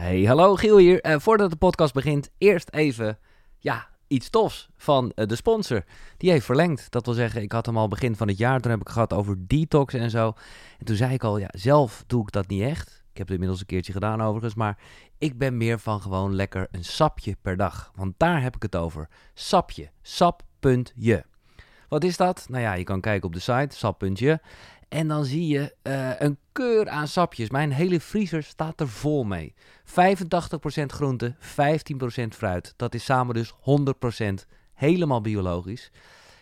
Hey, hallo Giel hier. Eh, voordat de podcast begint, eerst even ja, iets tofs van eh, de sponsor. Die heeft verlengd. Dat wil zeggen, ik had hem al begin van het jaar. Toen heb ik gehad over detox en zo. En toen zei ik al, ja, zelf doe ik dat niet echt. Ik heb het inmiddels een keertje gedaan overigens. Maar ik ben meer van gewoon lekker een sapje per dag. Want daar heb ik het over. Sapje. Sap.je. Wat is dat? Nou ja, je kan kijken op de site, sap.je. En dan zie je eh, een keur aan sapjes. Mijn hele vriezer staat er vol mee. 85% groente, 15% fruit. Dat is samen dus 100% helemaal biologisch.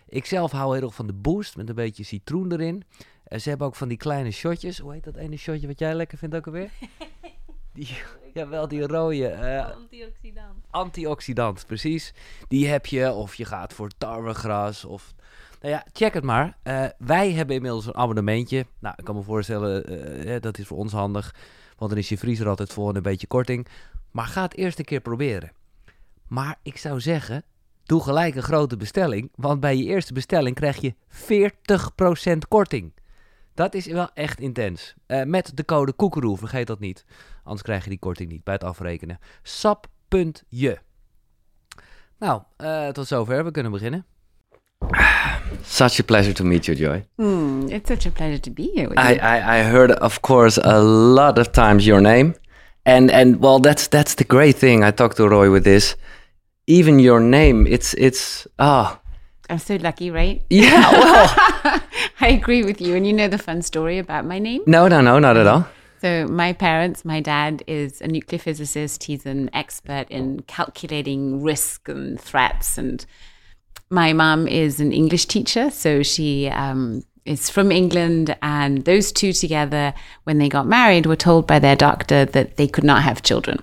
Ik zelf hou heel erg van de boost met een beetje citroen erin. Uh, ze hebben ook van die kleine shotjes. Hoe heet dat ene shotje wat jij lekker vindt ook alweer? Die, jawel, die rode. Uh, Antioxidant. Antioxidant, precies. Die heb je, of je gaat voor tarwegras of nou ja, check het maar. Uh, wij hebben inmiddels een abonnementje. Nou, ik kan me voorstellen, uh, dat is voor ons handig. Want dan is je vriezer altijd vol en een beetje korting. Maar ga het eerst een keer proberen. Maar ik zou zeggen, doe gelijk een grote bestelling. Want bij je eerste bestelling krijg je 40% korting. Dat is wel echt intens. Uh, met de code koekeroe, vergeet dat niet. Anders krijg je die korting niet bij het afrekenen. Sap.je. Nou, tot zover. We kunnen beginnen. Such a pleasure to meet you, Joy. Mm, it's such a pleasure to be here with I, you. I, I heard, of course, a lot of times your name, and and well, that's that's the great thing. I talked to Roy with this. Even your name, it's it's ah. Oh. I'm so lucky, right? Yeah, well, I agree with you. And you know the fun story about my name? No, no, no, not at all. So, my parents, my dad is a nuclear physicist. He's an expert in calculating risk and threats and my mom is an English teacher, so she um, is from England, and those two together, when they got married, were told by their doctor that they could not have children.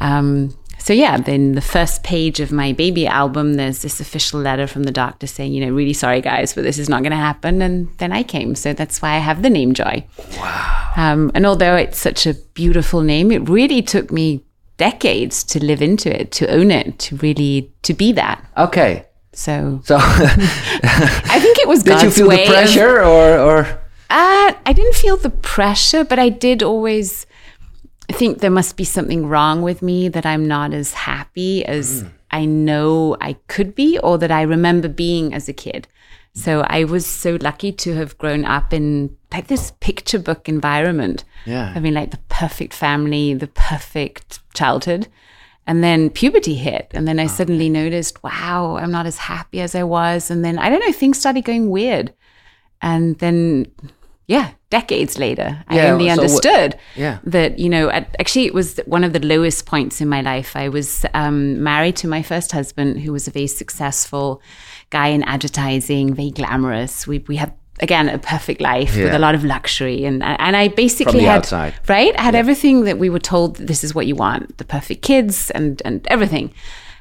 Um, so yeah, then the first page of my baby album, there's this official letter from the doctor saying, you know, really sorry guys, but this is not going to happen. And then I came, so that's why I have the name Joy. Wow. Um, and although it's such a beautiful name, it really took me decades to live into it, to own it, to really to be that. Okay. So, so I think it was. God's did you feel the pressure, of, or or? Uh, I didn't feel the pressure, but I did always think there must be something wrong with me that I'm not as happy as mm. I know I could be, or that I remember being as a kid. So I was so lucky to have grown up in like this picture book environment. Yeah. I mean, like the perfect family, the perfect childhood. And then puberty hit. And then I oh. suddenly noticed, wow, I'm not as happy as I was. And then I don't know, things started going weird. And then, yeah, decades later, yeah, I only so understood yeah. that, you know, actually, it was one of the lowest points in my life. I was um, married to my first husband, who was a very successful guy in advertising, very glamorous. We, we had again a perfect life yeah. with a lot of luxury and and I basically had outside. right I had yeah. everything that we were told this is what you want the perfect kids and and everything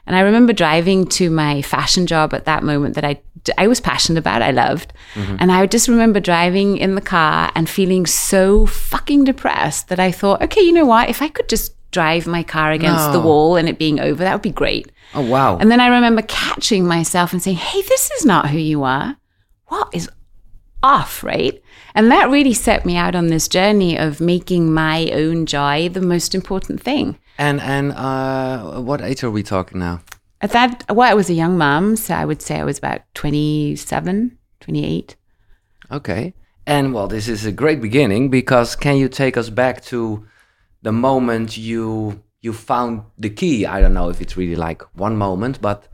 and I remember driving to my fashion job at that moment that I I was passionate about I loved mm-hmm. and I just remember driving in the car and feeling so fucking depressed that I thought okay you know what if I could just drive my car against no. the wall and it being over that would be great oh wow and then I remember catching myself and saying hey this is not who you are what is off, right? And that really set me out on this journey of making my own joy the most important thing. And and uh, what age are we talking now? At that, well, I was a young mom, so I would say I was about 27, 28. Okay. And well, this is a great beginning because can you take us back to the moment you you found the key? I don't know if it's really like one moment, but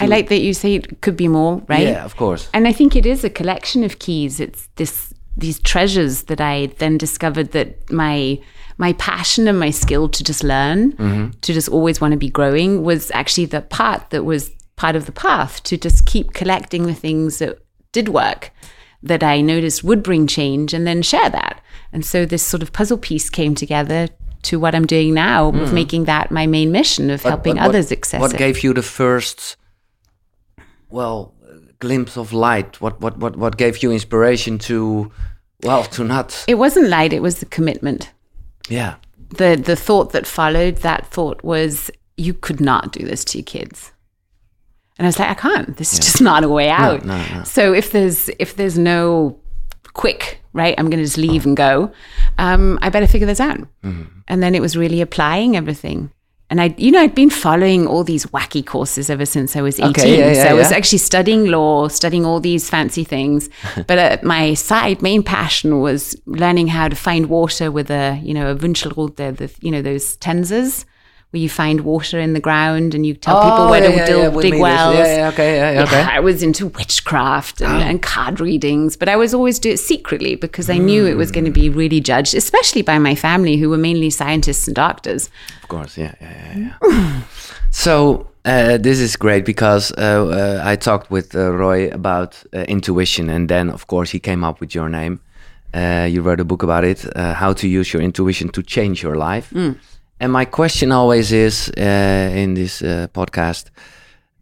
I like that you say it could be more, right? Yeah, of course. And I think it is a collection of keys. It's this these treasures that I then discovered that my my passion and my skill to just learn, mm-hmm. to just always want to be growing was actually the part that was part of the path to just keep collecting the things that did work that I noticed would bring change and then share that. And so this sort of puzzle piece came together to what I'm doing now mm. of making that my main mission of but, helping but others what, access what it. gave you the first well glimpse of light? What what what what gave you inspiration to well to not? It wasn't light. It was the commitment. Yeah. The the thought that followed that thought was you could not do this to your kids. And I was like, I can't. This is just not a way out. No, no, no. So if there's if there's no quick, right, I'm going to just leave and go. um, I better figure this out. And then it was really applying everything. And I, you know, I'd been following all these wacky courses ever since I was 18. Okay, yeah, yeah, so I was actually studying law, studying all these fancy things. but uh, my side main passion was learning how to find water with a, you know, a Wünschelrute, the, you know, those tensors where you find water in the ground and you tell people where Oh, yeah, to yeah, dig, dig wells. Yeah, okay, okay. I was into witchcraft and, and card readings, but I was always do it secretly because I knew it was going to be really judged, especially by my family, who were mainly scientists and doctors. Of course, yeah, yeah, yeah. yeah. so uh, this is great because uh, uh, I talked with uh, Roy about uh, intuition, and then of course he came up with your name. Uh, you wrote a book about it, uh, how to use your intuition to change your life. And my question always is uh, in this uh, podcast,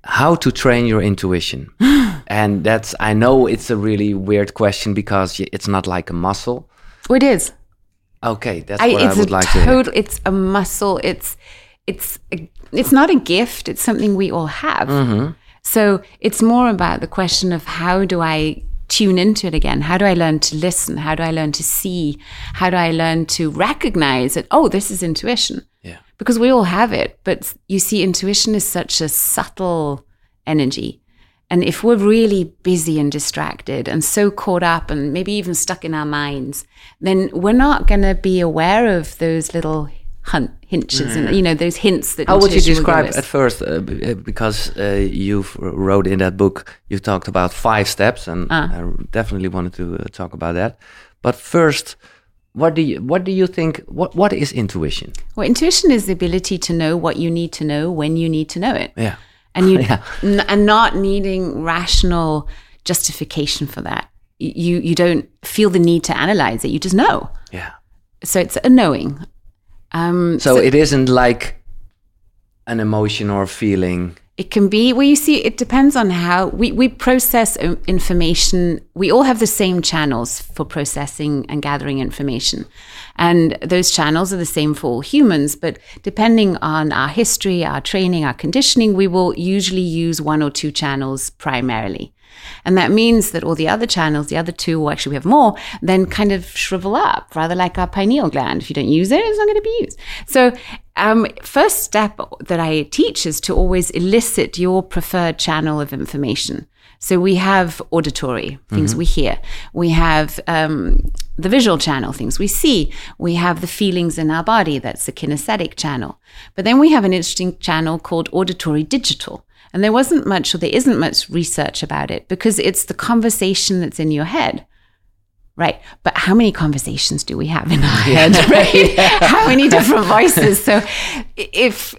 how to train your intuition. and that's I know it's a really weird question because it's not like a muscle. It is. Okay, that's I, what it's I would a like to hear. total. It's a muscle. It's it's a, it's not a gift. It's something we all have. Mm-hmm. So it's more about the question of how do I tune into it again? How do I learn to listen? How do I learn to see? How do I learn to recognize that? Oh, this is intuition. Yeah. because we all have it. But you see, intuition is such a subtle energy. And if we're really busy and distracted and so caught up and maybe even stuck in our minds, then we're not going to be aware of those little hunt, hinges and, you know, those hints that How would you intuition will give describe at first? Uh, uh, because uh, you wrote in that book, you talked about five steps, and Ah. I definitely wanted to uh, talk about that. But first, what do you what do you think? What what is intuition? Well, intuition is the ability to know what you need to know when you need to know it. Yeah, and you Yeah. n- and not needing rational justification for that. You you don't feel the need to analyze it. You just know. yeah. So it's a knowing. Um, So, it isn't like an emotion or feeling. It can be, well, you see, it depends on how we, we process information. We all have the same channels for processing and gathering information. And those channels are the same for all humans. But depending on our history, our training, our conditioning, we will usually use one or two channels primarily. And that means that all the other channels, the other two, or actually we have more, then kind of shrivel up, rather like our pineal gland. If you don't use it, it's not going to be used. So, um, first step that I teach is to always elicit your preferred channel of information. So we have auditory things we hear. We have um, the visual channel, things we see. We have the feelings in our body. That's the kinesthetic channel. But then we have an interesting channel called auditory digital. And there wasn't much, or there isn't much research about it because it's the conversation that's in your head. Right. But how many conversations do we have in our head? Right. How many different voices? So if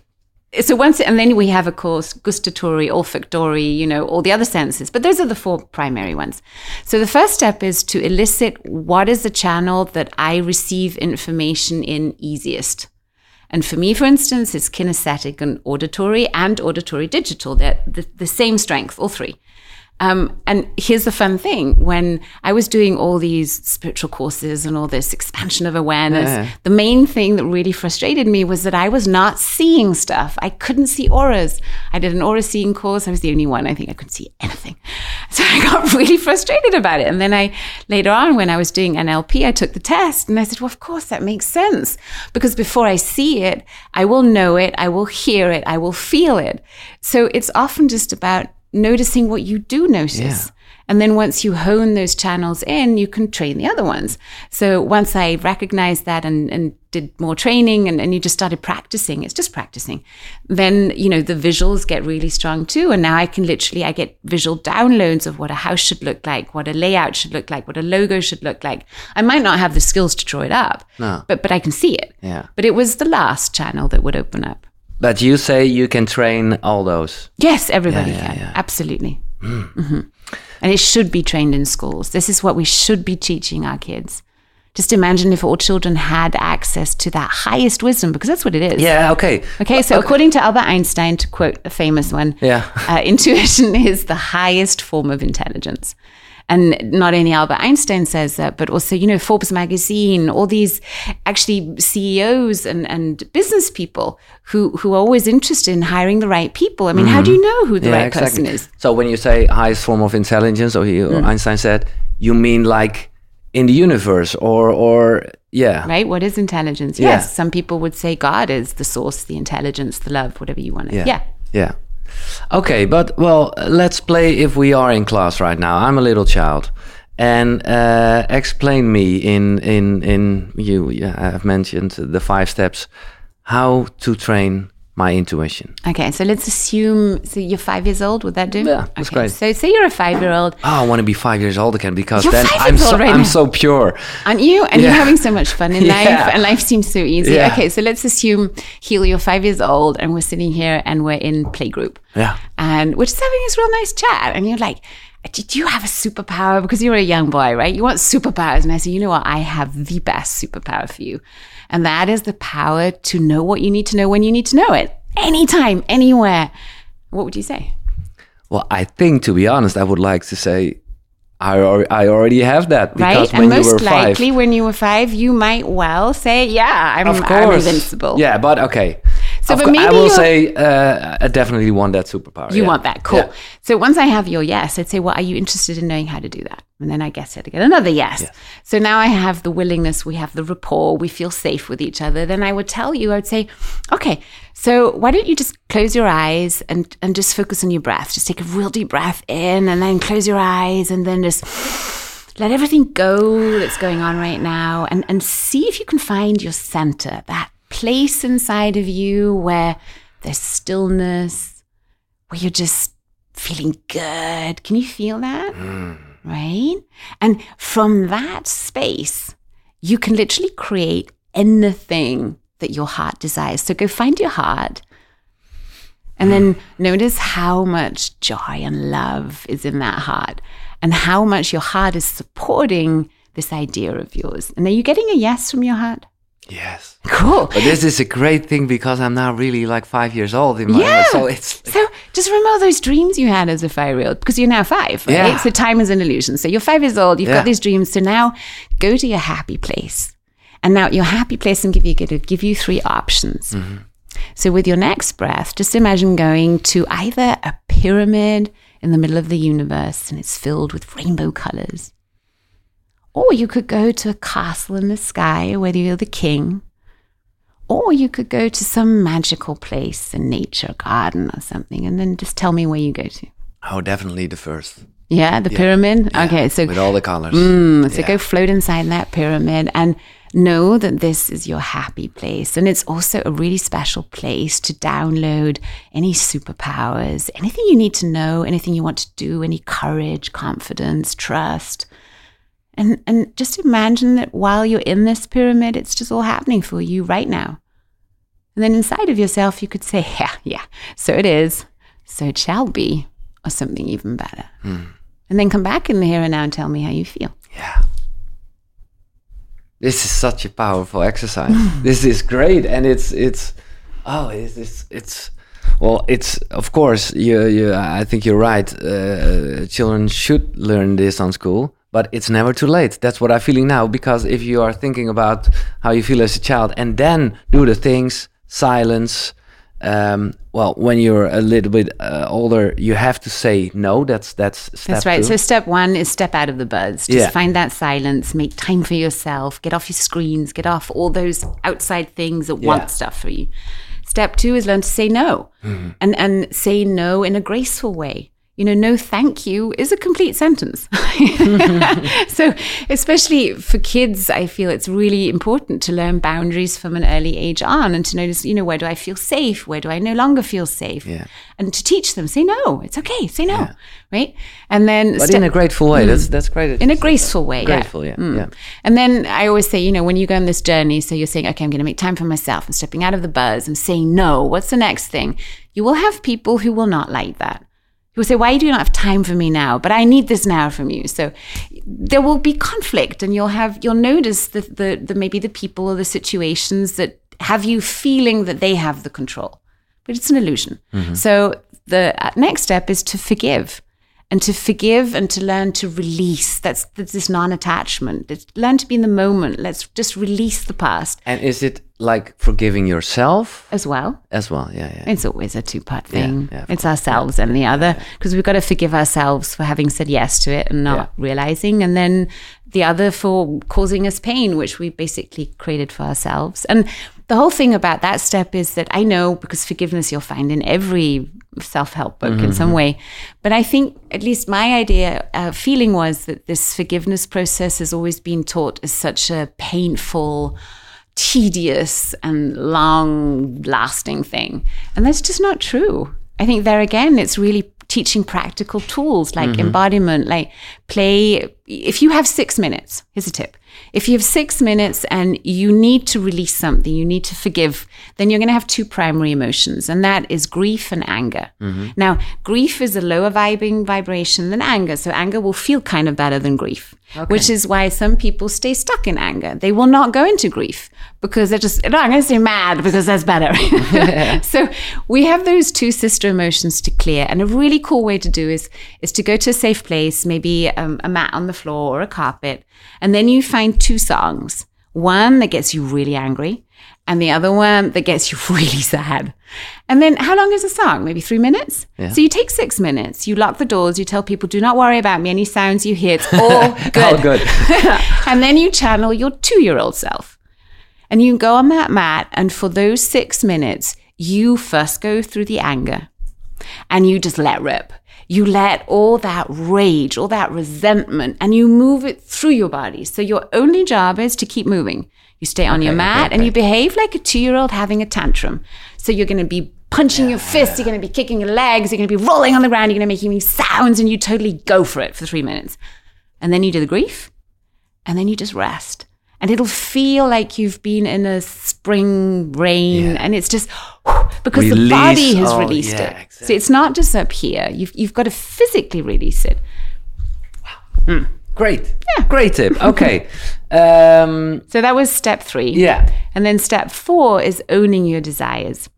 so once and then we have of course gustatory olfactory you know all the other senses but those are the four primary ones so the first step is to elicit what is the channel that i receive information in easiest and for me for instance it's kinesthetic and auditory and auditory digital. They're the, the same strength all three um, and here's the fun thing when I was doing all these spiritual courses and all this expansion of awareness, Yeah. the main thing that really frustrated me was that I was not seeing stuff. I couldn't see auras. I did an aura seeing course. I was the only one. I think I couldn't see anything. So I got really frustrated about it. And then I, later on, when I was doing NLP, I took the test and I said, well, of course, that makes sense. Because before I see it, I will know it, I will hear it, I will feel it. So it's often just about noticing what you do notice. Yeah. And then once you hone those channels in, you can train the other ones. So once I recognized that and, and did more training and, and you just started practicing, it's just practicing. Then, you know, the visuals get really strong too. And now I can literally, I get visual downloads of what a house should look like, what a layout should look like, what a logo should look like. I might not have the skills to draw it up, No. but, but I can see it. Yeah. But it was the last channel that would open up. But you say you can train all those. Yes, everybody Yeah, yeah, can. yeah. Absolutely. hmm And it should be trained in schools. This is what we should be teaching our kids. Just imagine if all children had access to that highest wisdom, because that's what it is. Yeah. Okay. Okay, so according to Albert Einstein, to quote a famous one, Yeah. uh, intuition is the highest form of intelligence. And not only Albert Einstein says that, but also, you know, Forbes magazine, all these actually CEOs and, and business people who, who are always interested in hiring the right people. I mean, how do you know who the Mm-hmm. Yeah, right person is? So when you say highest form of intelligence, or, he, Mm. Einstein said, you mean like in the universe or or yeah right? What is intelligence? Yeah. Yes, some people would say God is the source, the intelligence, the love, whatever you want to. Yeah. yeah. Yeah. Okay, but well, let's play if we are in class right now. I'm a little child, and uh, explain me in in in you. Yeah, I've mentioned the five steps how to train my intuition. Okay, so let's assume so you're five years old. Would that do? Yeah, that's okay. great. So say you're a five year old, Oh, ah, I want to be five years old again because You're then I'm so right I'm now. so pure. aren't you? And you're having so much fun in life, and life seems so easy. Yeah. Okay, so let's assume Giel, you're five years old, and we're sitting here and we're in playgroup. Yeah. and we're just having this real nice chat. And you're like, did you have a superpower? Because you're a young boy, right? You want superpowers. And I say, you know what? I have the best superpower for you. And that is the power to know what you need to know when you need to know it. Anytime, anywhere. What would you say? Well, I think to be honest, I would like to say I I already have that because right? when And you most were five, likely, when you were five, you might well say, yeah, I'm, of I'm invincible. Yeah, but okay. So, Of but maybe I will say uh, I definitely want that superpower. You yeah. want that. Cool. Yeah. So once I have your yes, I'd say, well, are you interested in knowing how to do that? And then I guess I'd get another yes. So now I have the willingness, we have the rapport, we feel safe with each other. Then I would tell you, I would say, okay, so why don't you just close your eyes and, and just focus on your breath? Just take a real deep breath in and then close your eyes and then just let everything go that's going on right now and, and see if you can find your center, that place inside of you where there's stillness, where you're just feeling good. Can you feel that? Mm. Right? And from that space, you can literally create anything that your heart desires. So go find your heart. And then notice how much joy and love is in that heart and how much your heart is supporting this idea of yours. And are you getting a yes from your heart? Yes. Cool. But this is a great thing because I'm now really like five years old in my Yeah. so it's So just remember those dreams you had as a five year old because you're now five, right? Yeah. So time is an illusion. So you're five years old, you've Yeah. got these dreams. So now go to your happy place. And now your happy place and give you going to give you three options. Mm-hmm. So with your next breath, just imagine going to either a pyramid in the middle of the universe and it's filled with rainbow colors. Or you could go to a castle in the sky where you're the king. Or you could go to some magical place, a nature garden or something, and then just tell me where you go to. oh definitely the first. Yeah, the pyramid. Okay, so with all the colors. Mm, so Yeah. go float inside that pyramid and know that this is your happy place. And it's also a really special place to download any superpowers, anything you need to know, anything you want to do, any courage, confidence, trust. And, and just imagine that while you're in this pyramid, it's just all happening for you right now. And then inside of yourself, you could say, yeah, yeah, so it is, so it shall be, or something even better. And then come back in the here and now and tell me how you feel. Yeah. This is such a powerful exercise. this is great, and it's it's oh it's it's, it's well it's of course you you I think you're right. Uh, children should learn this on school, but it's never too late. That's what I'm feeling now because if you are thinking about how you feel as a child and then do the things, silence. Um, well, when you're a little bit uh, older, you have to say no. That's that's step That's right. two. So step one is step out of the buzz. Just Yeah. find that silence, make time for yourself, get off your screens, get off all those outside things that Yeah. want stuff for you. Step two is learn to say no Mm-hmm. and, and say no in a graceful way. You know, no thank you is a complete sentence. so, especially for kids, I feel it's really important to learn boundaries from an early age on and to notice, you know, where do I feel safe? Where do I no longer feel safe? Yeah. And to teach them, say no, it's okay, say no, right? And then but step- in a grateful way. Mm. That's that's great. in a graceful way. yeah. Grateful, yeah, mm. yeah. And then I always say, you know, when you go on this journey, so you're saying, okay, I'm going to make time for myself. I'm stepping out of the buzz. I'm saying no. What's the next thing? You will have people who will not like that. Who will say, why do you not have time for me now? But I need this now from you. So there will be conflict, and you'll have you'll notice the the, the maybe the people or the situations that have you feeling that they have the control, but it's an illusion. So the uh, next step is to forgive and to forgive and to learn to release. That's, that's this non-attachment. Learn to be in the moment. Let's just release the past And is it like forgiving yourself as well. as well? Yeah, yeah. It's always a two-part thing. yeah, of it's ourselves and the other because we've got to forgive ourselves for having said yes to it and not realizing, and then the other for causing us pain, which we basically created for ourselves. And the whole thing about that step is that I know because forgiveness you'll find in every self help book in some way. But I think, at least my idea, uh, feeling was that this forgiveness process has always been taught as such a painful, tedious, and long lasting thing. And that's just not true. I think there again, it's really teaching practical tools like embodiment, like play. If you have six minutes, here's a tip. If you have six minutes and you need to release something, you need to forgive, then you're going to have two primary emotions, and that is grief and anger. Mm-hmm. Now, grief is a lower vibing vibration than anger, so anger will feel kind of better than grief, which is why some people stay stuck in anger. They will not go into grief because they're just, no, I'm going to stay mad because that's better. so we have those two sister emotions to clear, and a really cool way to do is is to go to a safe place, maybe um, a mat on the floor or a carpet, and then you find two songs. One that gets you really angry, and the other one that gets you really sad. And then how long is a song? Maybe three minutes? Yeah. So you take six minutes, you lock the doors, you tell people, do not worry about me, any sounds you hear, it's all good. All good. and then you channel your two year old self. And you go on that mat, and for those six minutes, you first go through the anger and you just let rip. You let all that rage, all that resentment, and you move it through your body. So your only job is to keep moving. You stay on your mat okay, and you behave like a two year old having a tantrum. So you're going to be punching your fists, you're going to be kicking your legs, you're going to be rolling on the ground, you're going to be making these sounds, and you totally go for it for three minutes. And then you do the grief, and then you just rest. And it'll feel like you've been in a spring rain, and it's just because the body has Oh, released yeah, it. So it's not just up here. You've you've got to physically release it. Hmm. Great. Yeah. Great tip. Okay. um, So that was step three. yeah. And then step four is owning your desires.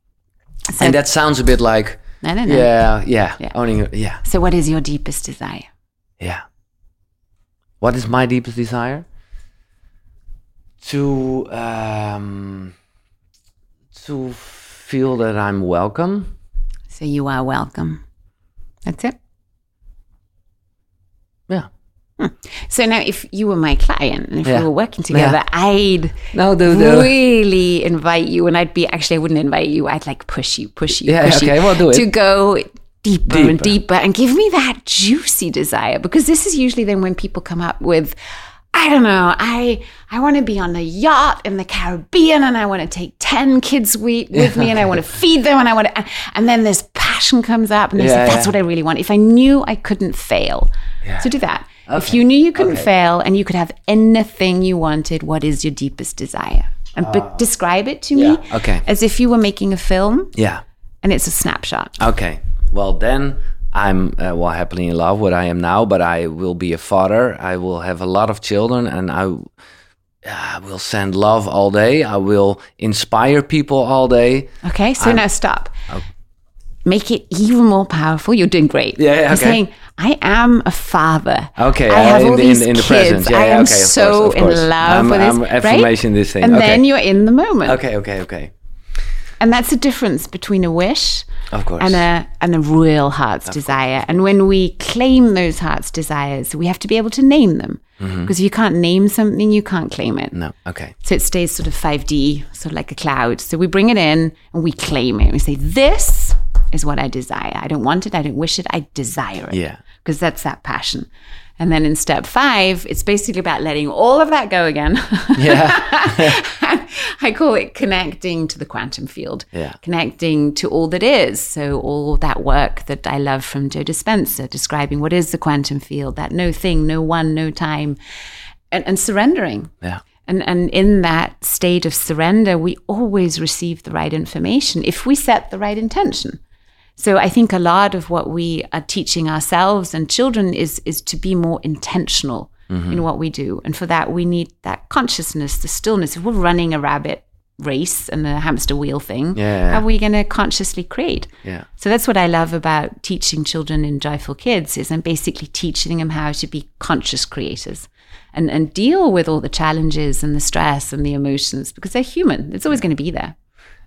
So And that sounds a bit like, no, no, no. yeah, yeah, Yeah. owning. Yeah. So what is your deepest desire? Yeah. What is my deepest desire? To um, to feel that I'm welcome. So you are welcome. That's it. Yeah. So now, if you were my client and if Yeah. we were working together, I'd No, do do. really invite you, and I'd be actually, I wouldn't invite you. I'd like push you, push you, Yeah, push okay, you well, do it. to go deeper, and Deeper. deeper, and give me that juicy desire. Because this is usually then when people come up with, I don't know, I I want to be on a yacht in the Caribbean, and I want to take ten kids we, with me, and I want to feed them, and I want to, and then this passion comes up, and they Yeah, say, that's yeah. what I really want. If I knew I couldn't fail, Yeah. so do that. If you knew you couldn't Okay. fail and you could have anything you wanted, what is your deepest desire? And be- describe it to me Ah. Okay. as if you were making a film Yeah. and it's a snapshot. Okay. Well, then I'm uh, well happily in love what I am now, but I will be a father. I will have a lot of children, and I uh, will send love all day. I will inspire people all day. Okay, so now stop. Make it even more powerful. You're doing great. Yeah, yeah, You're okay. saying, I am a father. Okay, I uh, have in all the- in these the- in the kids. present. Yeah, I am okay, of so course, of in love I'm- with this. I'm right? affirmation this thing. And Okay. then you're in the moment. Okay, okay, okay. And that's the difference between a wish Of course. and a and a real heart's desire. And when we claim those heart's desires, we have to be able to name them. Mm-hmm. Because if you can't name something, you can't claim it. no. Okay. So it stays sort of 5D, sort of like a cloud. So we bring it in and we claim it. We say, This is what I desire. I don't want it. I don't wish it. I desire it. Yeah. Because that's that passion. And then in step five, it's basically about letting all of that go again. Yeah. I call it connecting to the quantum field. Yeah. Connecting to all that is. So all that work that I love from Joe Dispenza, describing what is the quantum field, that no thing, no one, no time, and, and surrendering. yeah. And, and in that state of surrender, we always receive the right information if we set the right intention. So I think a lot of what we are teaching ourselves and children is is to be more intentional in mm-hmm. what we do. And for that we need that consciousness, the stillness. If we're running a rabbit race and a hamster wheel thing, Yeah. how are we going to consciously create? Yeah. So that's what I love about teaching children in Joyful Kids is I'm basically teaching them how to be conscious creators and, and deal with all the challenges and the stress and the emotions because they're human. It's always going to be there.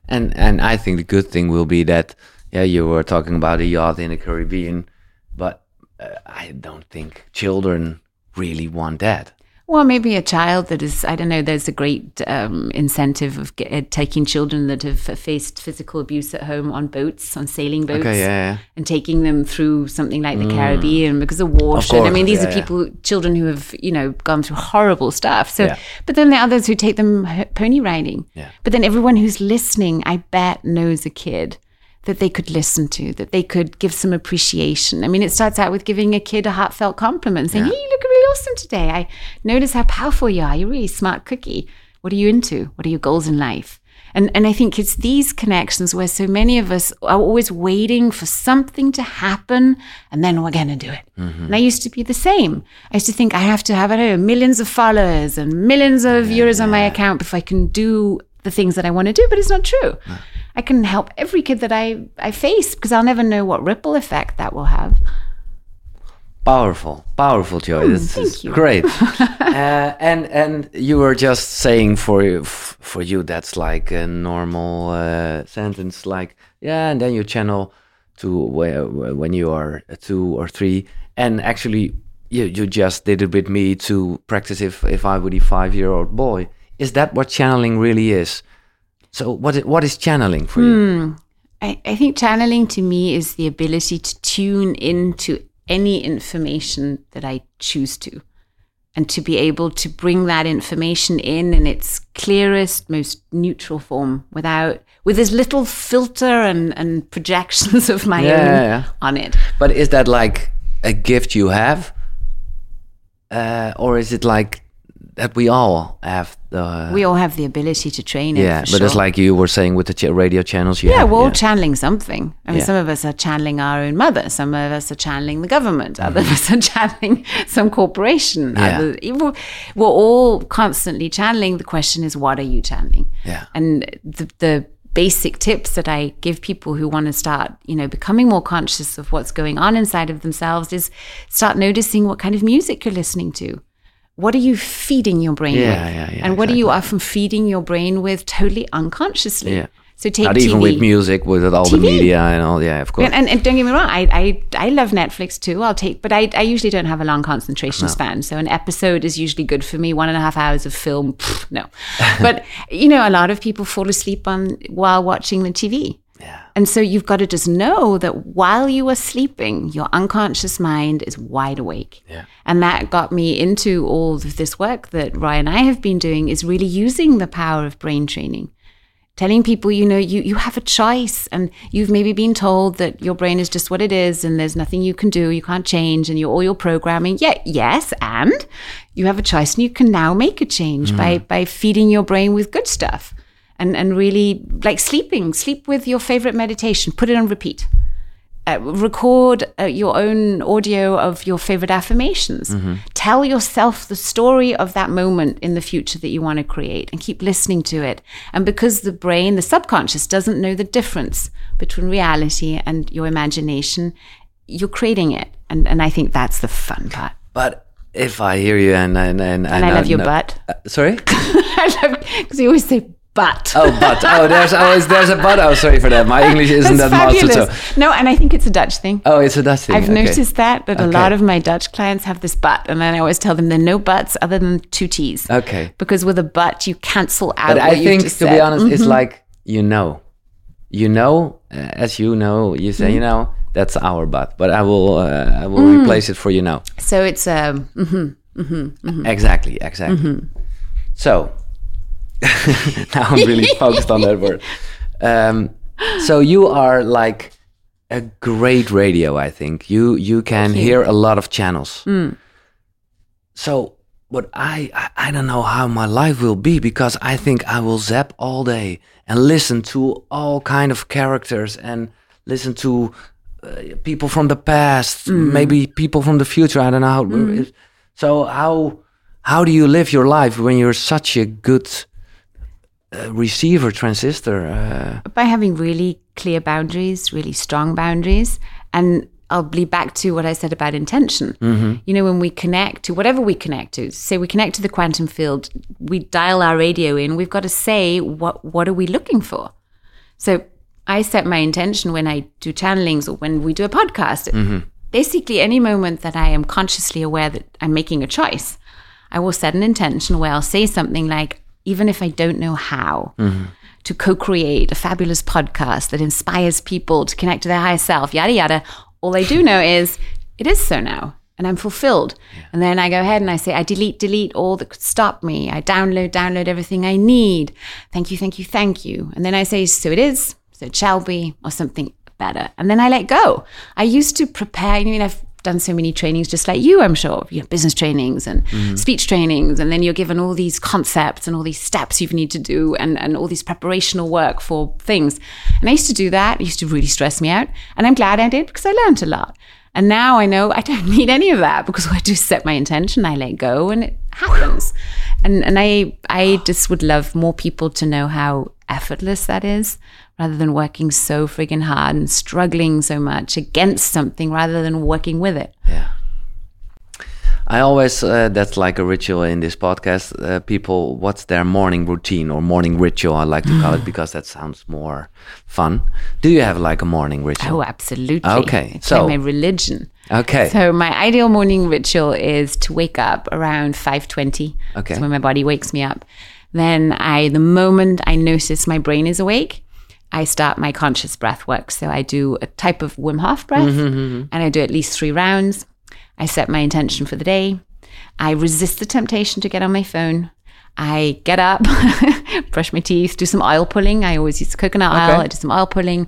And and I think the good thing will be that yeah, you were talking about a yacht in the Caribbean, but uh, I don't think children really want that. Well, maybe a child that is, I don't know, there's a great um, incentive of get, uh, taking children that have faced physical abuse at home on boats, on sailing boats, Okay, yeah, yeah. and taking them through something like the Caribbean because of water. I mean, these yeah, are people, children who have, you know, gone through horrible stuff. So, but then there are others who take them pony riding. Yeah. But then everyone who's listening, I bet, knows a kid that they could listen to, that they could give some appreciation. I mean, it starts out with giving a kid a heartfelt compliment, saying, Yeah. "Hey, you look really awesome today. I notice how powerful you are. You're a really smart cookie. What are you into? What are your goals in life?" And and I think it's these connections where so many of us are always waiting for something to happen, and then we're going to do it. Mm-hmm. And I used to be the same. I used to think I have to have I don't know millions of followers and millions of euros on my account before I can do the things that I want to do, but it's not true. I can help every kid that I, I face because I'll never know what ripple effect that will have. Powerful, powerful, Joy. this Hmm, thank is you. great. uh, and and you were just saying for you, for you that's like a normal uh, sentence, like yeah, and then you channel to where, when you are two or three, and actually you you just did it with me to practice if if I would a five year old boy. Is that what channeling really is? So what what is channeling for you? I, I think channeling to me is the ability to tune into any information that I choose to and to be able to bring that information in in its clearest, most neutral form without with as little filter and, and projections of my Yeah, own yeah. on it. But is that like a gift you have, uh, or is it like that we all have the? We all have the ability to train it. yeah, but it's like you were saying with the ch- radio channels. Yeah, have, we're all channeling something. I mean, Yeah. some of us are channeling our own mother. Some of us are channeling the government. Other of mm. us are channeling some corporation. Yeah. Other, we're, we're all constantly channeling. The question is, what are you channeling? Yeah. And the, the basic tips that I give people who want to start, you know, becoming more conscious of what's going on inside of themselves is start noticing what kind of music you're listening to. What are you feeding your brain Yeah, with? yeah, yeah, and what are you often feeding your brain with totally unconsciously? Yeah. So take Not TV. even with music, with all the media and all. Yeah, of course. And, and, and don't get me wrong, I, I I love Netflix too. I'll take, but I, I usually don't have a long concentration span. So an episode is usually good for me. One and a half hours of film, pff, no. but you know, a lot of people fall asleep on while watching the TV. Yeah. And so you've got to just know that while you are sleeping, your unconscious mind is wide awake. Yeah. And that got me into all of this work that Ryan and I have been doing is really using the power of brain training. Telling people, you know, you, you have a choice and you've maybe been told that your brain is just what it is and there's nothing you can do, you can't change and you're all your programming. Yeah, yes, and you have a choice and you can now make a change mm. by by feeding your brain with good stuff and and really like sleeping. Sleep with your favorite meditation. Put it on repeat. Uh, record uh, your own audio of your favorite affirmations. Tell yourself the story of that moment in the future that you want to create and keep listening to it. And because the brain the subconscious doesn't know the difference between reality and your imagination you're creating it. And and i think that's the fun part. But if I hear you and and and, and i know- love your know- butt. Uh, sorry. i love because you always say butt Oh, but oh, there's always there's a but. Oh, sorry for that. My English isn't that fabulous. So. No, and I think it's a Dutch thing. Oh, it's a Dutch thing. I've okay. noticed that that a lot of my Dutch clients have this but, and then I always tell them there are no buts other than two T's. Okay. Because with a but, you cancel out. But I think, to be honest, it's Mhm. like you know, you know, uh, as you know, you say, you Mm-hmm. know, that's our but, But I will, uh, I will Mm. replace it for you now. so it's um. mhm. Exactly, exactly. Mm-hmm. So now I'm really focused on that word. Um, so you are like a great radio. I think you you can hear a lot of channels. Mm. So what I, I I don't know how my life will be because I think I will zap all day and listen to all kind of characters and listen to uh, people from the past, maybe people from the future. I don't know. How, So how how do you live your life when you're such a good uh, receiver transistor? Uh, by having really clear boundaries, really strong boundaries. And I'll be back to what I said about intention. You know, when we connect to whatever we connect to, say we connect to the quantum field, we dial our radio in, we've got to say, what, what are we looking for? So I set my intention when I do channelings or when we do a podcast. Basically, any moment that I am consciously aware that I'm making a choice, I will set an intention where I'll say something like, even if I don't know how, mm-hmm. to co create a fabulous podcast that inspires people to connect to their higher self, yada, yada. All I do know is it is so now. And I'm fulfilled. And then I go ahead and I say, I delete, delete all that could stop me. I download, download everything I need. Thank you, thank you, thank you. And then I say, so it is, so it shall be, or something better. And then I let go. I used to prepare, I mean, I've done so many trainings just like you, I'm sure, you know, business trainings and mm-hmm. speech trainings. And then you're given all these concepts and all these steps you need to do and, and all these preparational work for things. And I used to do that. It used to really stress me out. And I'm glad I did because I learned a lot. And now I know I don't need any of that because I just set my intention, I let go, and it happens. And and I I just would love more people to know how effortless that is, rather than working so friggin' hard and struggling so much against something rather than working with it. Yeah. I always, uh, that's like a ritual in this podcast. Uh, people, what's their morning routine or morning ritual? I like to call it because that sounds more fun. Do you have like a morning ritual? Oh, absolutely. Okay, It's so- like my religion. Okay. So my ideal morning ritual is to wake up around 5:20. Okay. That's when my body wakes me up. Then I the moment I notice my brain is awake, I start my conscious breath work. So I do a type of Wim Hof breath and I do at least 3 rounds. I set my intention for the day. I resist the temptation to get on my phone. I get up, brush my teeth, do some oil pulling. I always use coconut oil. I do some oil pulling,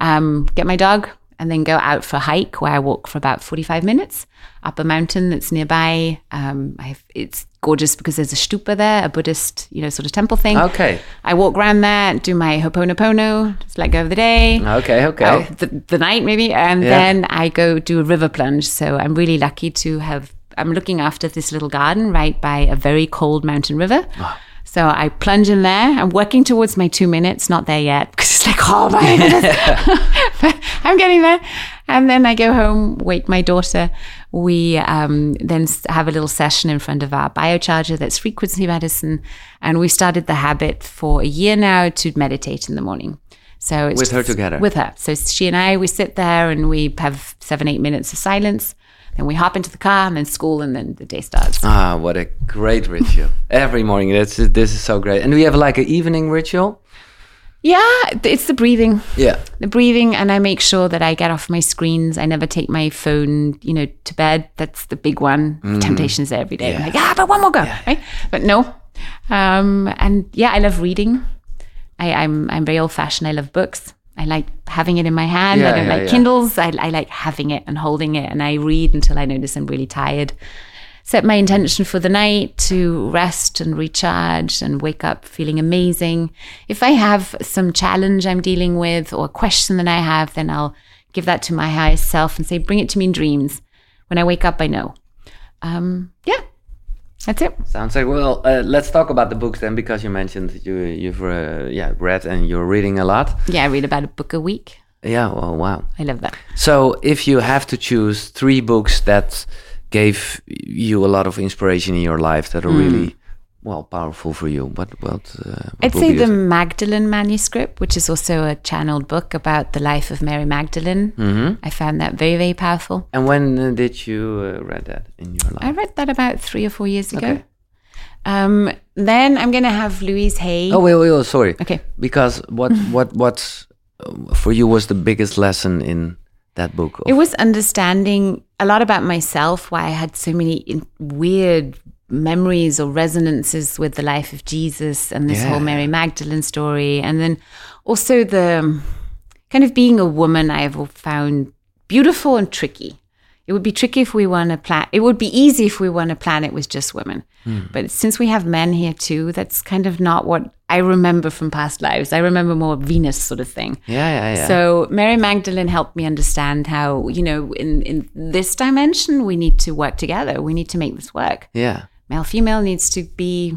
um, get my dog, and then go out for a hike where I walk for about 45 minutes up a mountain that's nearby. Um, I have, it's gorgeous because there's a stupa there, a Buddhist, you know, sort of temple thing. Okay. I walk around there, do my Ho'oponopono, just let go of the day. Okay, okay. Oh, the, the night maybe, and Yeah. then I go do a river plunge. So I'm really lucky to have. I'm looking after this little garden right by a very cold mountain river. Ah. So I plunge in there. I'm working towards my two minutes. Not there yet because it's like oh my goodness, I'm getting there. And then I go home, wake my daughter. We um, then have a little session in front of our biocharger that's frequency medicine, and we started the habit for a year now to meditate in the morning. So it's With her together? With her. So she and I, we sit there and we have seven, eight minutes of silence. Then we hop into the car and then school and then the day starts. Ah, what a great ritual. Every morning. That's this is so great. And we have like an evening ritual. Yeah, it's the breathing. Yeah. The breathing, and I make sure that I get off my screens. I never take my phone, you know, to bed. That's the big one. Temptation is there every day. I'm like, ah, but one more go, right? But no. Um, and yeah, I love reading. I, I'm I'm very old fashioned. I love books. I like having it in my hand. Yeah, I don't yeah, like yeah. Kindles. I, I like having it and holding it, and I read until I notice I'm really tired. Set my intention for the night to rest and recharge and wake up feeling amazing. If I have some challenge I'm dealing with or a question that I have, then I'll give that to my highest self and say, bring it to me in dreams. When I wake up, I know. Um, yeah, that's it. Sounds like well. Uh, let's talk about the books then, because you mentioned you you've uh, yeah read and you're reading a lot. Yeah, I read about a book a week. Yeah. Well, wow. I love that. So if you have to choose three books that gave you a lot of inspiration in your life that are really well powerful for you, what what? Uh, what I'd say the? Magdalene manuscript, which is also a channeled book about the life of Mary Magdalene. Mm-hmm. I found that very, very powerful. And when uh, did you uh, read that in your life? I read that about three or four years ago. Okay. Um, then I'm going to have Louise Hay. Oh wait, wait, wait, sorry. Okay. Because what what what uh, for you was the biggest lesson in that book? It was understanding a lot about myself, why I had so many in- weird memories or resonances with the life of Jesus and this Yeah. whole Mary Magdalene story. And then also the um, kind of being a woman, I have found beautiful and tricky. It would be tricky if we on a planet. It would be easy if we were on a planet with just women. Hmm. But since we have men here too, that's kind of not what I remember from past lives. I remember more Venus sort of thing. yeah, yeah, yeah. So Mary Magdalene helped me understand how, you know, in, in this dimension, we need to work together. We need to make this work. yeah. Male female needs to be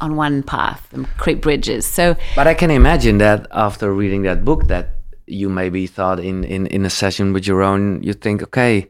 on one path and create bridges. So But I can imagine that after reading that book, that you maybe thought in in in a session with your own, you think, okay,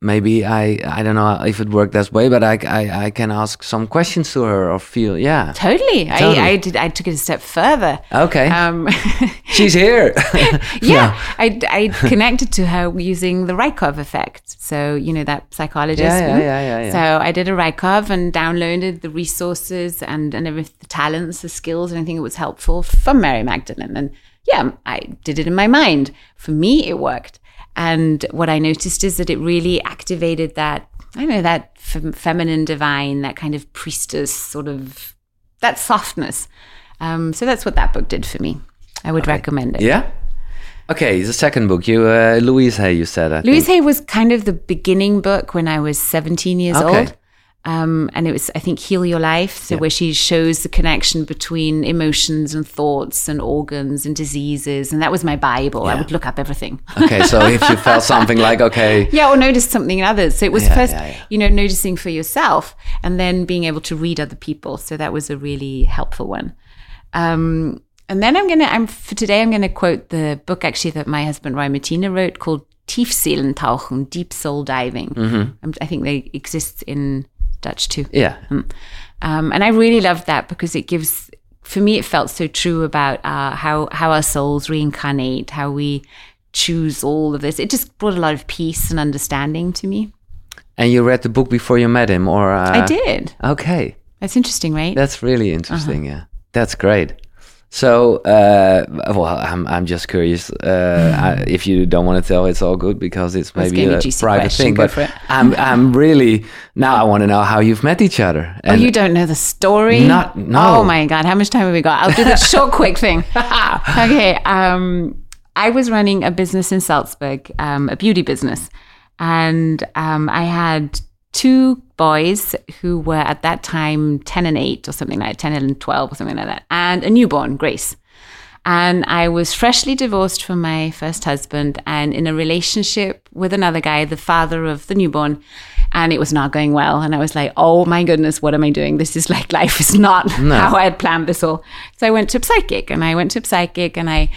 maybe I I don't know if it worked that way, but I I, I can ask some questions to her or feel yeah. Totally. Totally. I, I did. I took it a step further. Okay, Um, she's here. yeah, I, I connected to her using the Raikov effect. So, you know, that psychologist. Yeah, yeah, yeah, yeah, yeah. So I did a Raikov and downloaded the resources and, and everything, the talents, the skills, and I think it was helpful from Mary Magdalene. And yeah, I did it in my mind. For me, it worked. And what I noticed is that it really activated that, I don't know, that fem- feminine divine, that kind of priestess sort of, that softness. Um, so that's what that book did for me. I would recommend it. yeah. Okay, the second book, you uh, Louise Hay, you said. I Louise think. Hay was kind of the beginning book when I was 17 years Okay. old. Um, and it was, I think, Heal Your Life. So, Yeah. where she shows the connection between emotions and thoughts and organs and diseases. And that was my Bible. I would look up everything. Okay, so if you felt something like okay, yeah, or notice something in others. So, it was Yeah, first, yeah, yeah. you know, noticing for yourself and then being able to read other people. So, that was a really helpful one. Um, and then I'm going to, I'm for today, I'm going to quote the book actually that my husband Roy Martina wrote called Tiefseelentauchen, Deep Soul Diving. Um, I think they exist in Dutch too. yeah, Um, and I really loved that because it gives, for me, it felt so true about uh, how, how our souls reincarnate, how we choose all of this. It just brought a lot of peace and understanding to me. and you read the book before you met him, or uh, I did. Okay, That's interesting, right? that's really interesting. Uh-huh. Yeah, that's great. So, uh, well, I'm I'm just curious. Uh, I, if you don't want to tell, it's all good because it's maybe a a private question, thing. go But. I'm I'm really now I want to know how you've met each other. Oh, you don't know the story? Not- no. Oh my God. How much time have we got? I'll do the short, quick thing. okay. Um, I was running a business in Salzburg, um, a beauty business. And um, I had two boys who were at that time 10 and 8 or something like that, 10 and 12 or something like that, and a newborn, Grace. And I was freshly divorced from my first husband and in a relationship with another guy, the father of the newborn. And it was not going well. And I was like, oh my goodness, what am I doing? This is like, life is not how I had planned this all. So I went to a psychic and I went to a psychic and I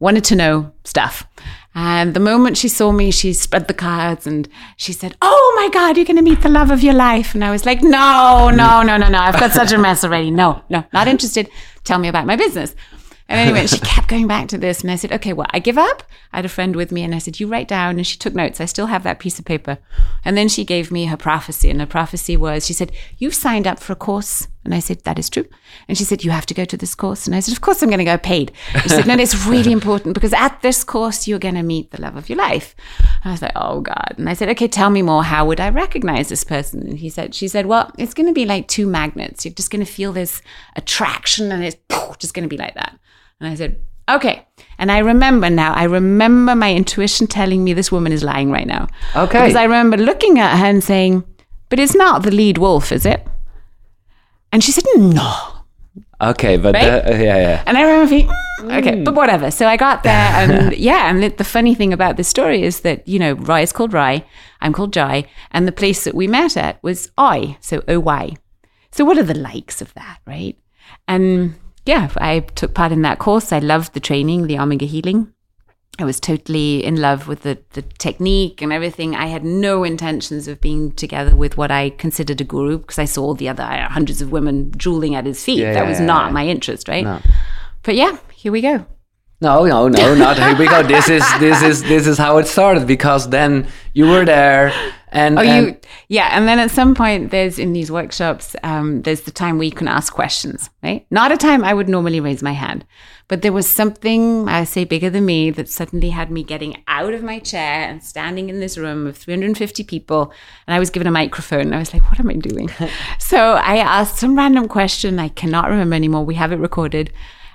wanted to know stuff. And the moment she saw me, she spread the cards and she said, Oh my God, you're going to meet the love of your life. And I was like, No, no, no, no, no. I've got such a mess already. No, no, not interested. Tell me about my business. And anyway, she kept going back to this. And I said, okay, well, I give up. I had a friend with me and I said, you write down. And she took notes. I still have that piece of paper. And then she gave me her prophecy. And her prophecy was, she said, you've signed up for a course. And I said, that is true. And she said, you have to go to this course. And I said, of course I'm going to go paid. She said, no, it's really important because at this course, you're going to meet the love of your life. And I was like, oh God. And I said, okay, tell me more. How would I recognize this person? And he said, she said, well, it's going to be like two magnets. You're just going to feel this attraction and it's just going to be like that. And I said, okay. And I remember now, I remember my intuition telling me this woman is lying right now. Okay. Because I remember looking at her and saying, but it's not the lead wolf, is it? And she said, no. Okay, but Right? uh, yeah, yeah. And I remember thinking, "Mm, okay, but whatever. So I got there, and yeah, and the, the funny thing about this story is that you know Roy is called Roy, I'm called Joy, and the place that we met at was Oy, so O Y. So what are the likes of that, right? And yeah, I took part in that course. I loved the training, the Omega Healing. I was totally in love with the, the technique and everything. I had no intentions of being together with what I considered a guru because I saw all the other hundreds of women drooling at his feet. Yeah, that yeah, was yeah, not my interest, right? No. But yeah, here we go. No, no, no, not here we go. This is this is this is how it started because then you were there and, Oh, and you, yeah. And then at some point, there's in these workshops, um, there's the time where you can ask questions, right? Not a time I would normally raise my hand, but there was something, I say, bigger than me that suddenly had me getting out of my chair and standing in this room of 350 people. And I was given a microphone. And I was like, what am I doing? so I asked some random question. I cannot remember anymore. We have it recorded.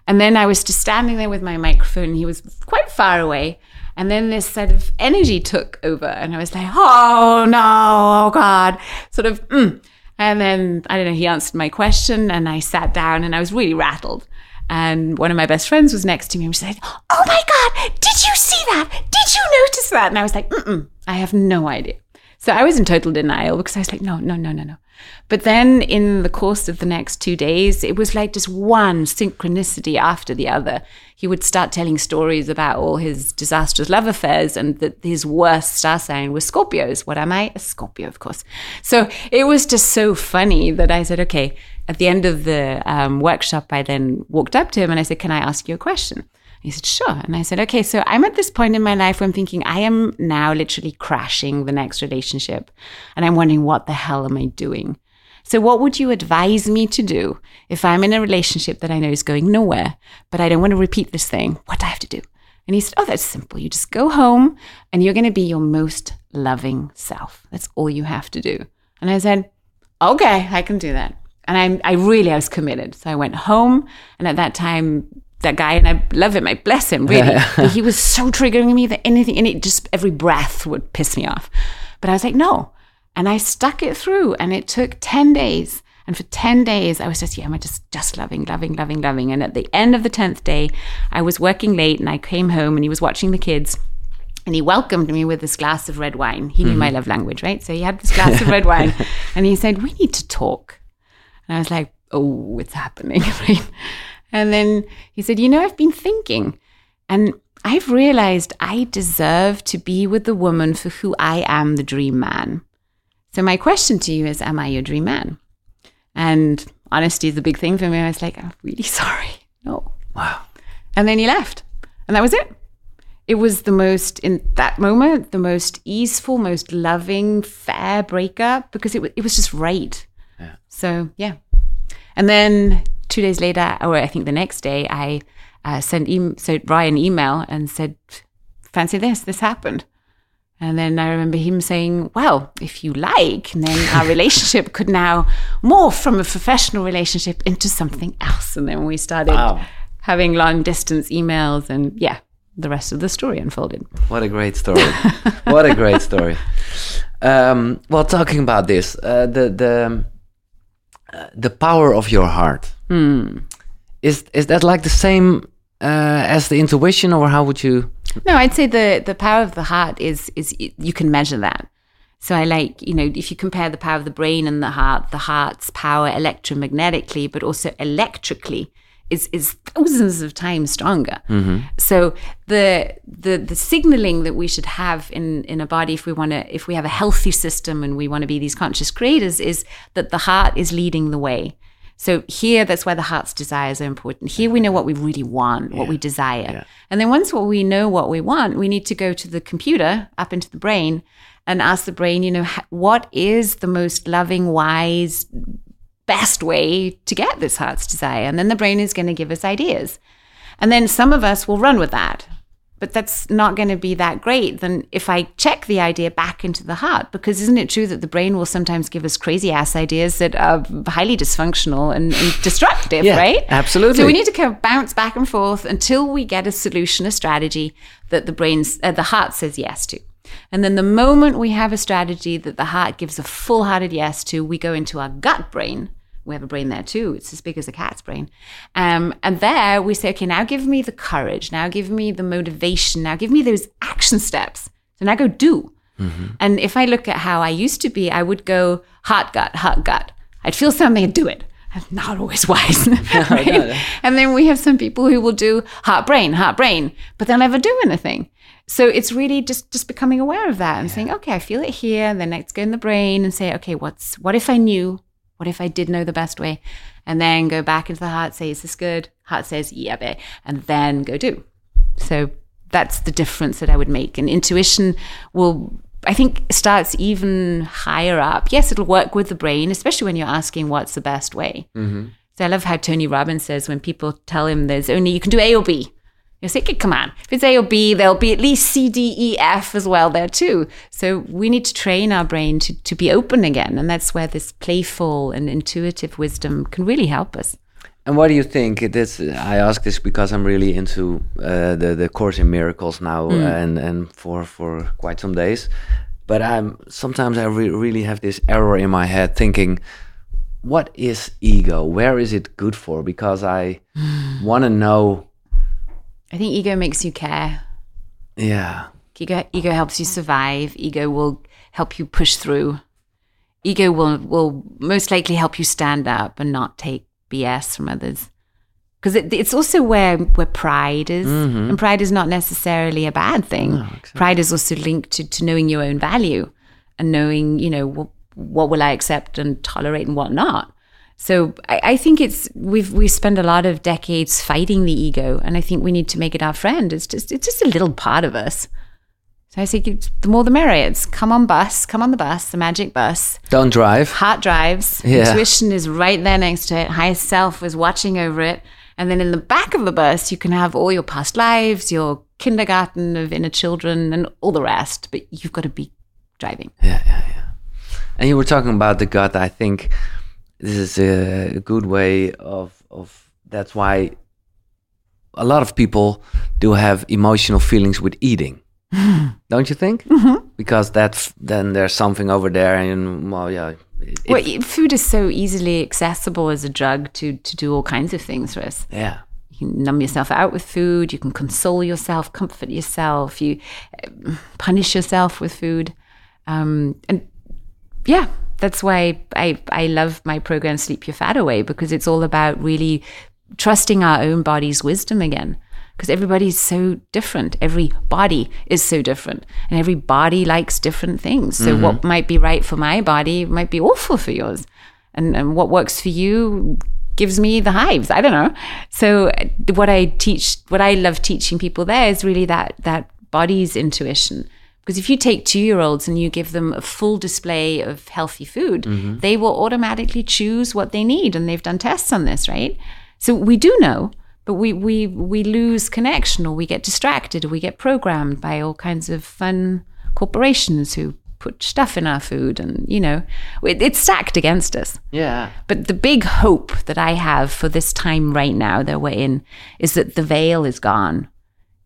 And then I was just standing there with my microphone. He was quite far away. And then this sort of energy took over, and I was like, oh no, oh God, sort of. Mm. And then, I don't know, he answered my question, and I sat down and I was really rattled. And one of my best friends was next to me, and she said, oh my God, did you see that? Did you notice that? And I was like, mm I have no idea. So I was in total denial because I was like, no, no, no, no, no. But then in the course of the next two days, it was like just one synchronicity after the other. He would start telling stories about all his disastrous love affairs and that his worst star sign was Scorpios. What am I? A Scorpio, of course. So it was just so funny that I said, okay, at the end of the um, workshop, I then walked up to him and I said, can I ask you a question? He said, sure. And I said, okay, so I'm at this point in my life where I'm thinking I am now literally crashing the next relationship. And I'm wondering, what the hell am I doing? So, what would you advise me to do if I'm in a relationship that I know is going nowhere, but I don't want to repeat this thing? What do I have to do? And he said, Oh, that's simple. You just go home and you're going to be your most loving self. That's all you have to do. And I said, Okay, I can do that. And I, I really, I was committed. So I went home. And at that time, that guy, and I love him, I bless him, really. he was so triggering me that anything, and it just, every breath would piss me off. But I was like, no. And I stuck it through, and it took 10 days. And for 10 days, I was just, yeah, I'm just, just loving, loving, loving, loving. And at the end of the 10th day, I was working late and I came home and he was watching the kids and he welcomed me with this glass of red wine. He knew mm-hmm. my love language, right? So he had this glass of red wine and he said, We need to talk. And I was like, Oh, it's happening, right? And then he said, You know, I've been thinking, and I've realized I deserve to be with the woman for who I am the dream man. So, my question to you is Am I your dream man? And honesty is a big thing for me. I was like, I'm really sorry. No. Wow. And then he left. And that was it. It was the most, in that moment, the most easeful, most loving, fair breakup because it, it was just right. Yeah. So, yeah. And then two days later, or I think the next day, I uh, sent e- so Ryan email and said, "Fancy this? This happened." And then I remember him saying, "Well, if you like, then our relationship could now morph from a professional relationship into something else." And then we started wow. having long distance emails, and yeah, the rest of the story unfolded. What a great story! what a great story. Um, well, talking about this, uh, the the uh, the power of your heart. Hmm. Is is that like the same uh, as the intuition, or how would you? No, I'd say the the power of the heart is is you can measure that. So I like you know if you compare the power of the brain and the heart, the heart's power electromagnetically, but also electrically is is thousands of times stronger. Mm-hmm. So the the the signaling that we should have in in a body if we want to if we have a healthy system and we want to be these conscious creators is that the heart is leading the way. So here, that's why the heart's desires are important. Here, we know what we really want, yeah. what we desire. Yeah. And then once what we know what we want, we need to go to the computer, up into the brain, and ask the brain, you know, what is the most loving, wise, best way to get this heart's desire. And then the brain is going to give us ideas. And then some of us will run with that. But that's not going to be that great than if I check the idea back into the heart. Because isn't it true that the brain will sometimes give us crazy ass ideas that are highly dysfunctional and, and destructive, yeah, right? Absolutely. So we need to kind of bounce back and forth until we get a solution, a strategy that the brain's, uh, the heart says yes to. And then the moment we have a strategy that the heart gives a full hearted yes to, we go into our gut brain. We have a brain there too. It's as big as a cat's brain. Um, and there we say, okay, now give me the courage. Now give me the motivation. Now give me those action steps. So now go do. Mm-hmm. And if I look at how I used to be, I would go heart, gut, heart, gut. I'd feel something and do it. I'm not always wise. right? no. And then we have some people who will do heart, brain, heart, brain, but they'll never do anything. So it's really just just becoming aware of that and yeah. saying, okay, I feel it here. And then let's go in the brain and say, okay, what's what if I knew? What if I did know the best way? And then go back into the heart, say, is this good? Heart says, yeah, babe. And then go do. So that's the difference that I would make. And intuition will, I think, starts even higher up. Yes, it'll work with the brain, especially when you're asking what's the best way. Mm-hmm. So I love how Tony Robbins says when people tell him there's only, you can do A or B. You say, come on. If it's A or B, there'll be at least C, D, E, F as well there too. So we need to train our brain to, to be open again. And that's where this playful and intuitive wisdom can really help us. And what do you think? This I ask this because I'm really into uh, the the Course in Miracles now, mm. and and for for quite some days. But I'm sometimes I re really have this error in my head, thinking, what is ego? Where is it good for? Because I want to know I think ego makes you care. Yeah. Ego, ego helps you survive. Ego will help you push through. Ego will will most likely help you stand up and not take BS from others. Because it, it's also where where pride is, mm-hmm. and pride is not necessarily a bad thing. Pride is also linked to, to knowing your own value and knowing, you know, what, what will I accept and tolerate and what not. So I, I think it's we've we spent a lot of decades fighting the ego, and I think we need to make it our friend. It's just it's just a little part of us. So I think the more the merrier. It's come on bus, come on the bus, the magic bus. Don't drive. Heart drives. Yeah. Intuition is right there next to it. Higher self is watching over it. And then in the back of the bus, you can have all your past lives, your kindergarten of inner children, and all the rest. But you've got to be driving. Yeah, yeah, yeah. And you were talking about the gut. I think this is a good way of of. That's why a lot of people do have emotional feelings with eating. Don't you think? Mm-hmm. Because that's then there's something over there, and well, yeah. it- Well, food is so easily accessible as a drug to to do all kinds of things for us. yeah, You can numb yourself out with food. You can console yourself, comfort yourself. You uh, punish yourself with food, um, and yeah, that's why I I love my program Sleep Your Fat Away because it's all about really trusting our own body's wisdom again. Because everybody's so different. Every body is so different, and every body likes different things. So what mm-hmm. might be right for my body might be awful for yours, and, and what works for you gives me the hives. I don't know. So what I teach, what I love teaching people there is really that that body's intuition. Because if you take two year olds and you give them a full display of healthy food, mm-hmm. they will automatically choose what they need. And they've done tests on this, right? So we do know, but we, we, we lose connection or we get distracted or we get programmed by all kinds of fun corporations who put stuff in our food. And, you know, it, it's stacked against us. yeah. But the big hope that I have for this time right now that we're in is that the veil is gone.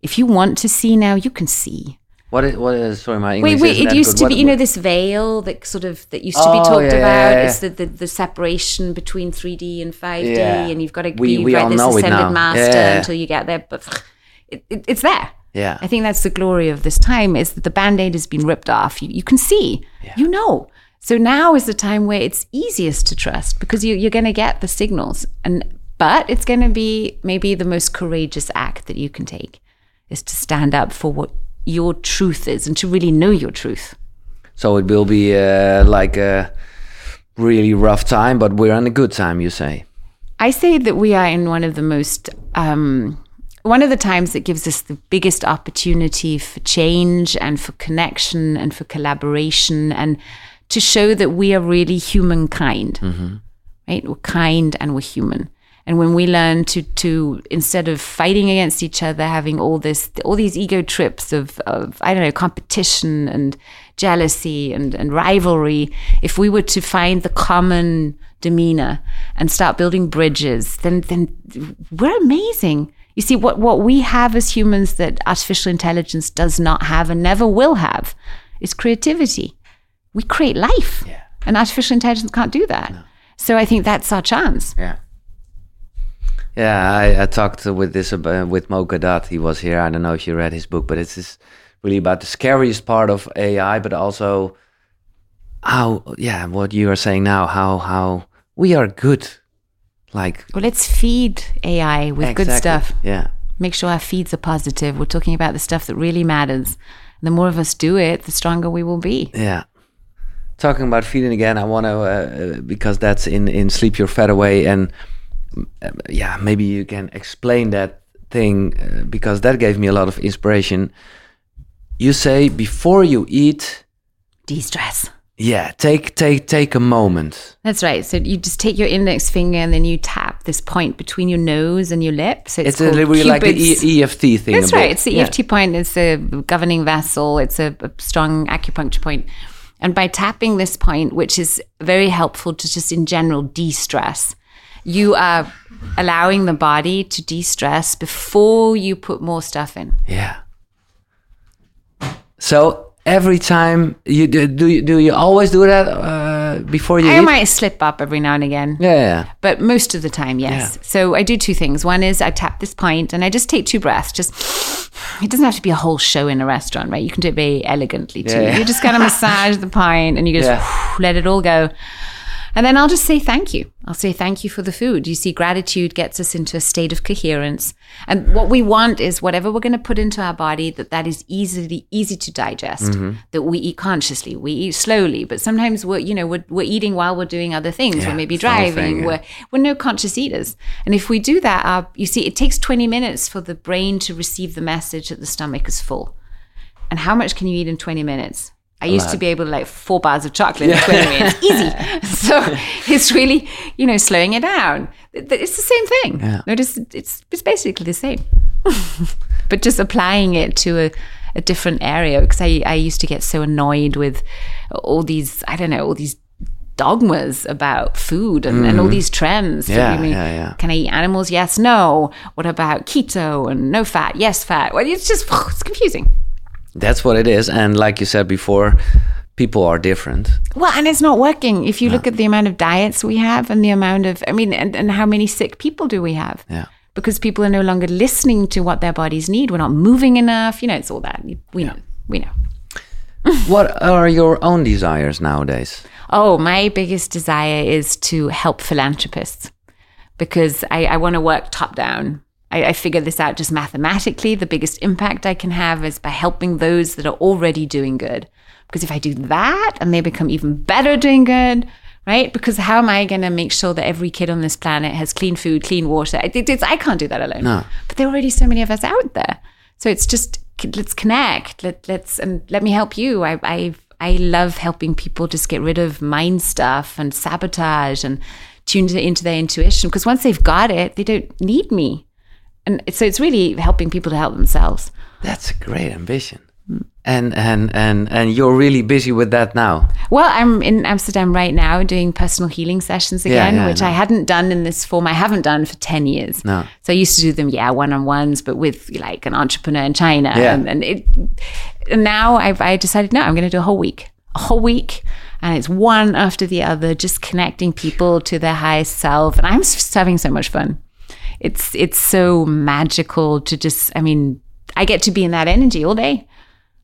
If you want to see now, you can see. What is what is? Sorry, my English. Wait, wait. It used good. to What- be, you know, this veil that sort of that used to be Oh, talked yeah, yeah, about. yeah, It's the, the the separation between 3D and 5D, Yeah. and you've got to We- be we right all this ascended master Yeah. until you get there. But it, it, it's there. Yeah. I think that's the glory of this time is that the band-aid has been ripped off. You, you can see, you know. So now is the time where it's easiest to trust because you, you're going to get the signals. And but it's going to be maybe the most courageous act that you can take is to stand up for what your truth is and to really know your truth. So it will be uh, like a really rough time, but we're in a good time. You say. I say that we are in one of the most, um, one of the times that gives us the biggest opportunity for change and for connection and for collaboration and to show that we are really humankind, right? We're kind and we're human. And when we learn to, to instead of fighting against each other, having all this, all these ego trips of, of I don't know, competition and jealousy and, and rivalry, if we were to find the common demeanor and start building bridges, then then we're amazing. You see, what, what we have as humans that artificial intelligence does not have and never will have is creativity. We create life. And artificial intelligence can't do that. So I think that's our chance. Yeah. Yeah, I, I talked with this about, with Mo Gawdat. He was here. I don't know if you read his book, but it's just really about the scariest part of AI, but also how, yeah, what you are saying now, how how we are good, like Well, let's feed AI with good stuff. Yeah, Make sure our feeds are positive. We're talking about the stuff that really matters. The more of us do it, the stronger we will be. yeah. Talking about feeding again, I want to uh, because that's in in sleep your fat away, and uh, yeah, maybe you can explain that thing uh, because that gave me a lot of inspiration. You say before you eat, De stress. yeah, take take take a moment. That's right. So you just take your index finger and then you tap this point between your nose and your lip. So it's, It's, a, really like the e- EFT thing. That's right. bit. It's the Yeah. EFT point. It's a governing vessel. It's a, a strong acupuncture point. And by tapping this point, which is very helpful to just in general de stress, you are allowing the body to de stress before you put more stuff in. Yeah. So every time you do, do you do you always do that uh, before you I eat? might slip up every now and again. yeah, yeah. But most of the time, yes. Yeah. So I do two things. One is I tap this point and I just take two breaths, just it doesn't have to be a whole show in a restaurant, right? You can do it very elegantly too. Yeah. You just kind of massage the pint and you just let it all go. And then I'll just say thank you. I'll say thank you for the food. You see, gratitude gets us into a state of coherence. And what we want is whatever we're going to put into our body, that that is easily easy to digest. Mm-hmm. That we eat consciously, we eat slowly. But sometimes we're, you know, we're, we're eating while we're doing other things. Yeah, we're maybe it's the whole driving. thing, yeah. We're we're no conscious eaters. And if we do that, our, you see, it takes 20 minutes for the brain to receive the message that the stomach is full. And how much can you eat in 20 minutes? I used to be able to like four bars of chocolate in 20 minutes, easy. So it's really, you know, slowing it down. It's the same thing. Yeah. Notice it's, it's basically the same, but just applying it to a, a different area. Because I, I used to get so annoyed with all these, I don't know, all these dogmas about food and, and all these trends. Mm-hmm. Yeah, I mean, yeah, yeah. Can I eat animals? Yes, no. What about keto and no fat? Yes, fat. Well, it's just, it's confusing. That's what it is. And like you said before, people are different. Well, and it's not working. If you look at the amount of diets we have and the amount of, I mean, and, and how many sick people do we have? Yeah. Because people are no longer listening to what their bodies need. We're not moving enough. You know, it's all that. We know. We know. what are your own desires nowadays? Oh, my biggest desire is to help philanthropists because I, I want to work top down. I, I figured this out just mathematically. The biggest impact I can have is by helping those that are already doing good. Because if I do that and they become even better doing good, right? Because how am I going to make sure that every kid on this planet has clean food, clean water? I, it's, I can't do that alone. No. But there are already so many of us out there. So it's just let's connect. Let, let's and let me help you. I I I love helping people just get rid of mind stuff and sabotage and tune into their intuition. Because once they've got it, they don't need me. And so it's really helping people to help themselves. That's a great ambition. And and and and you're really busy with that now. Well, I'm in Amsterdam right now doing personal healing sessions again, yeah, I which know. I hadn't done in this form. I haven't done for 10 years. No. So I used to do them, yeah, one on ones, but with like an entrepreneur in China. Yeah. And, and it, and now I've, I decided, no, I'm going to do a whole week, a whole week. And it's one after the other, just connecting people to their highest self. And I'm just having so much fun. It's, it's so magical to just, I mean, I get to be in that energy all day.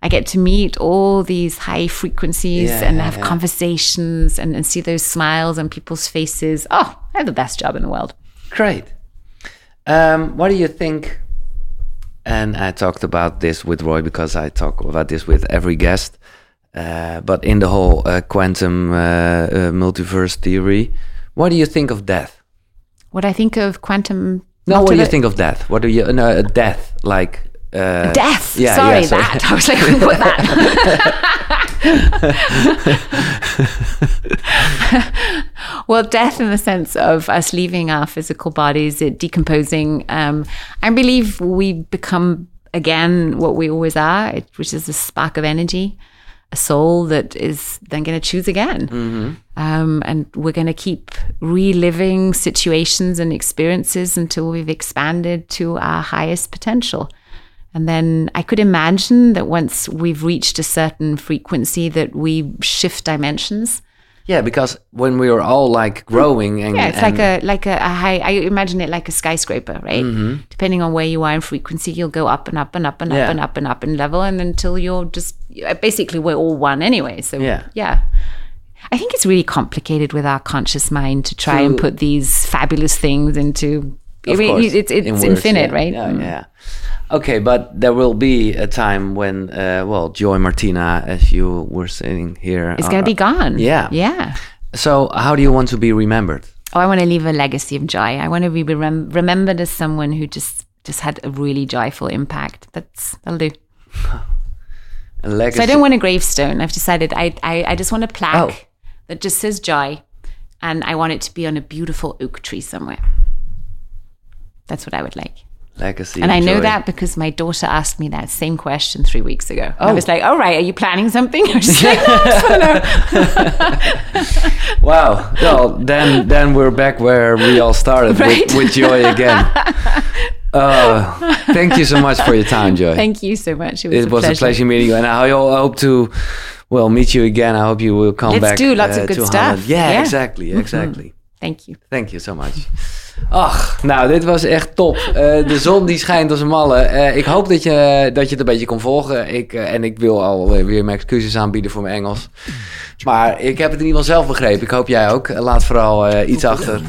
I get to meet all these high frequencies Yeah, and yeah, have yeah. conversations and, and see those smiles on people's faces. Oh, I have the best job in the world. Great. Um, what do you think? And I talked about this with Roy because I talk about this with every guest. Uh, but in the whole uh, quantum uh, uh, multiverse theory, what do you think of death? What I think of quantum. No, what do you think of death? What do you no uh, death like? Uh, Death. Yeah, sorry, yeah, sorry. that. I was like, who put that? well, death in the sense of us leaving our physical bodies, it decomposing. Um, I believe we become again what we always are, which is a spark of energy, a soul that is then going to choose again. Um, and we're going to keep reliving situations and experiences until we've expanded to our highest potential. And then I could imagine that once we've reached a certain frequency, that we shift dimensions. Yeah, because when we are all like growing and Yeah, it's and- like a like a, a high. I imagine it like a skyscraper, right? Mm-hmm. Depending on where you are in frequency, you'll go up and up and up and up Yeah. and up and up in level, and until you're just basically we're all one anyway. So Yeah. yeah. I think it's really complicated with our conscious mind to try and put these fabulous things into. I Of mean, course, it's it's in words, infinite, yeah. right? Yeah, Mm. yeah. Okay, but there will be a time when, uh, well, Joy Martina, as you were saying here, It's uh, going to be gone. yeah. Yeah. So, how do you want to be remembered? Oh, I want to leave a legacy of joy. I want to be rem- remembered as someone who just just had a really joyful impact. That's that'll do. A legacy. So I don't want a gravestone. I've decided I I, I just want a plaque Oh. that just says joy, and I want it to be on a beautiful oak tree somewhere. That's what I would like. legacy. And I know joy. that because my daughter asked me that same question three weeks ago. I Oh. was like, "All right, are you planning something?" I was like, "No, I just wanna know." Wow. Well, then then we're back where we all started Right. with, with Joy again. Uh, thank you so much for your time, Joy. Thank you so much. It was, it was a pleasure meeting you, and I hope to, well, meet you again. I hope you will come Let's back. do lots of uh, good to stuff. Yeah, Yeah. exactly, exactly. Thank you. Thank you so much. Ach, nou, dit was echt top. Uh, de zon die schijnt als een malle. Uh, ik hoop dat je, dat je het een beetje kon volgen. Ik, uh, en ik wil alweer mijn excuses aanbieden voor mijn Engels. Maar ik heb het in ieder geval zelf begrepen. Ik hoop jij ook. Laat vooral iets achter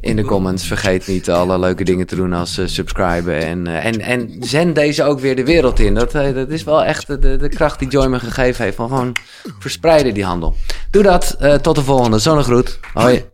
in de comments. Vergeet niet alle leuke dingen te doen als subscriben. En, en, en zend deze ook weer de wereld in. Dat, dat is wel echt de, de kracht die Joy me gegeven heeft. Van gewoon verspreiden die handel. Doe dat. tot de volgende. Zonnegroet. Hoi.